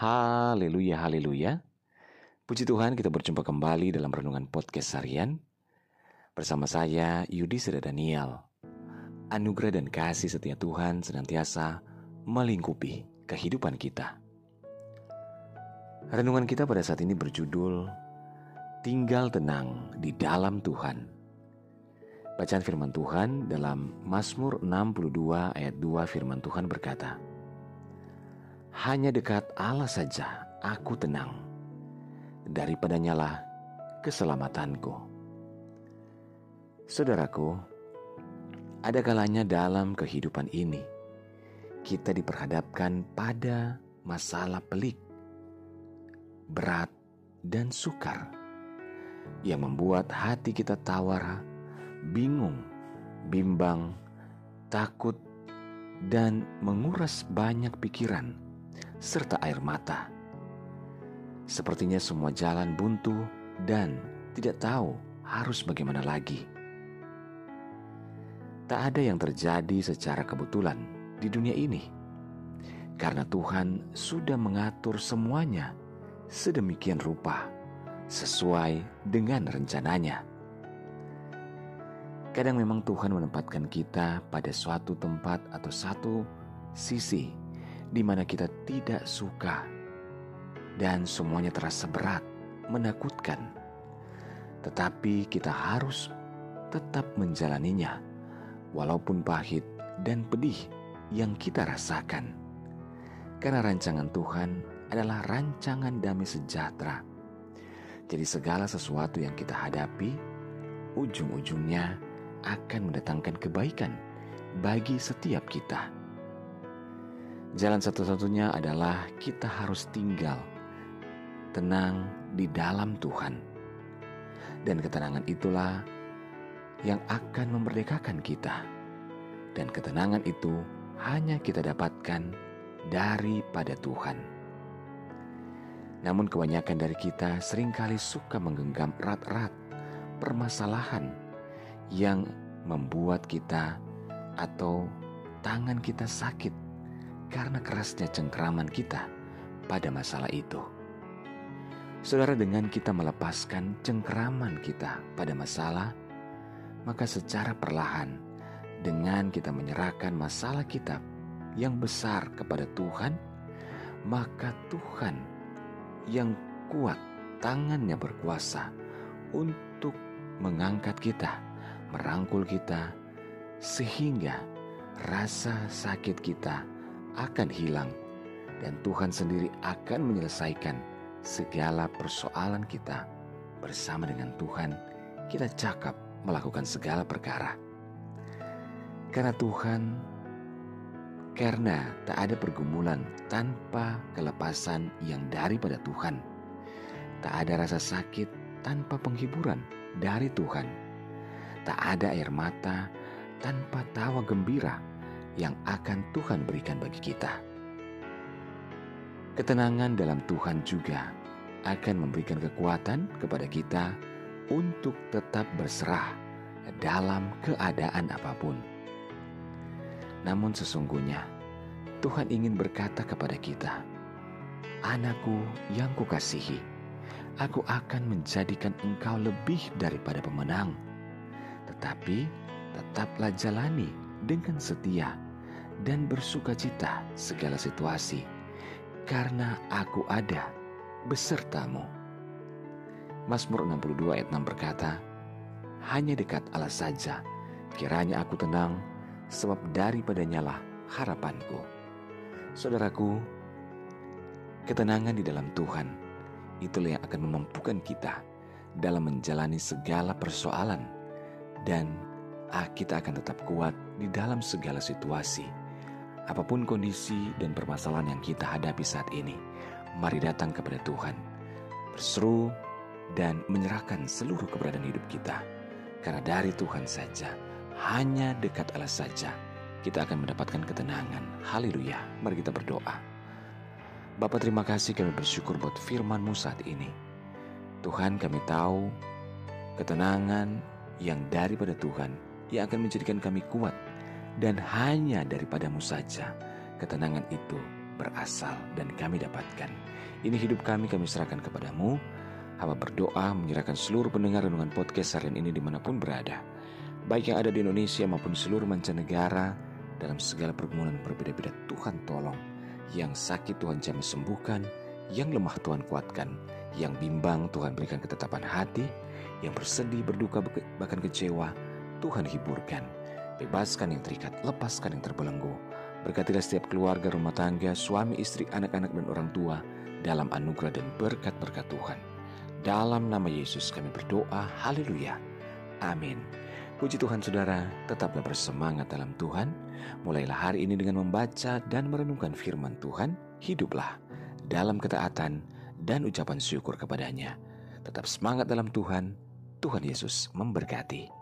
Haleluya, haleluya. Puji Tuhan kita berjumpa kembali dalam Renungan Podcast Harian. Bersama saya Yudi Seda Daniel. Anugerah dan kasih setia Tuhan senantiasa melingkupi kehidupan kita. Renungan kita pada saat ini berjudul Tinggal tenang di dalam Tuhan. Bacaan firman Tuhan dalam Mazmur 62 ayat 2 firman Tuhan berkata, hanya dekat Allah saja aku tenang. Daripadanya lah keselamatanku. Saudaraku, ada kalanya dalam kehidupan ini kita diperhadapkan pada masalah pelik, berat, dan sukar yang membuat hati kita tawar, bingung, bimbang, takut, dan menguras banyak pikiran serta air mata. Sepertinya semua jalan buntu dan tidak tahu harus bagaimana lagi. Tak ada yang terjadi secara kebetulan di dunia ini, karena Tuhan sudah mengatur semuanya sedemikian rupa sesuai dengan rencananya. Kadang memang Tuhan menempatkan kita pada suatu tempat atau satu sisi di mana kita tidak suka dan semuanya terasa berat, menakutkan. Tetapi kita harus tetap menjalaninya walaupun pahit dan pedih yang kita rasakan. Karena rancangan Tuhan adalah rancangan damai sejahtera. Jadi segala sesuatu yang kita hadapi ujung-ujungnya akan mendatangkan kebaikan bagi setiap kita. Jalan satu-satunya adalah kita harus tinggal tenang di dalam Tuhan. Dan ketenangan itulah yang akan memerdekakan kita. Dan ketenangan itu hanya kita dapatkan daripada Tuhan. Namun kebanyakan dari kita sering kali suka menggenggam erat-erat permasalahan yang membuat kita atau tangan kita sakit karena kerasnya cengkraman kita pada masalah itu. Saudara, dengan kita melepaskan cengkraman kita pada masalah, maka secara perlahan dengan kita menyerahkan masalah kita yang besar kepada Tuhan, maka Tuhan yang kuat tangannya berkuasa untuk mengangkat kita, merangkul kita, sehingga rasa sakit kita akan hilang dan Tuhan sendiri akan menyelesaikan segala persoalan kita. Bersama dengan Tuhan, kita cakap melakukan segala perkara. Karena Tuhan, karena tak ada pergumulan tanpa kelepasan yang daripada Tuhan. Tak ada rasa sakit tanpa penghiburan dari Tuhan. Tak ada air mata tanpa tawa gembira yang akan Tuhan berikan bagi kita. Ketenangan dalam Tuhan juga akan memberikan kekuatan kepada kita untuk tetap berserah dalam keadaan apa pun. Namun sesungguhnya Tuhan ingin berkata kepada kita, "Anakku yang kukasihi, aku akan menjadikan engkau lebih daripada pemenang. Tetapi tetaplah jalani dengan setia dan bersuka cita segala situasi, karena aku ada besertamu. Mazmur 62 ayat 6 berkata, Hanya dekat Allah saja, kiranya aku tenang, sebab daripadanya lah harapanku. Saudaraku, ketenangan di dalam Tuhan, itulah yang akan memampukan kita dalam menjalani segala persoalan dan ah, kita akan tetap kuat di dalam segala situasi Apa pun kondisi dan permasalahan yang kita hadapi saat ini, mari datang kepada Tuhan, berseru dan menyerahkan seluruh keberadaan hidup kita. Karena dari Tuhan saja, hanya dekat Allah saja, kita akan mendapatkan ketenangan. Haleluya. Mari kita berdoa. Bapak terima kasih kami bersyukur buat firman-Mu saat ini. Tuhan kami tahu ketenangan yang daripada Tuhan yang akan menjadikan kami kuat dan hanya daripadamu saja ketenangan itu berasal dan kami dapatkan. Ini hidup kami, kami serahkan kepadamu. Hamba berdoa menyerahkan seluruh pendengar renungan podcast harian ini di mana pun berada. Baik yang ada di Indonesia maupun seluruh mancanegara, dalam segala pergumulan berbeda-beda Tuhan tolong. Yang sakit Tuhan jamah sembuhkan, yang lemah Tuhan kuatkan, yang bimbang Tuhan berikan ketetapan hati, yang bersedih, berduka, bahkan kecewa, Tuhan hiburkan. Bebaskan yang terikat, lepaskan yang terbelenggu. Berkatilah setiap keluarga, rumah tangga, suami, istri, anak-anak, dan orang tua dalam anugerah dan berkat-berkat Tuhan. Dalam nama Yesus kami berdoa, haleluya. Amin. Puji Tuhan saudara, tetaplah bersemangat dalam Tuhan. Mulailah hari ini dengan membaca dan merenungkan firman Tuhan. Hiduplah dalam ketaatan dan ucapan syukur kepadanya. Tetap semangat dalam Tuhan. Tuhan Yesus memberkati.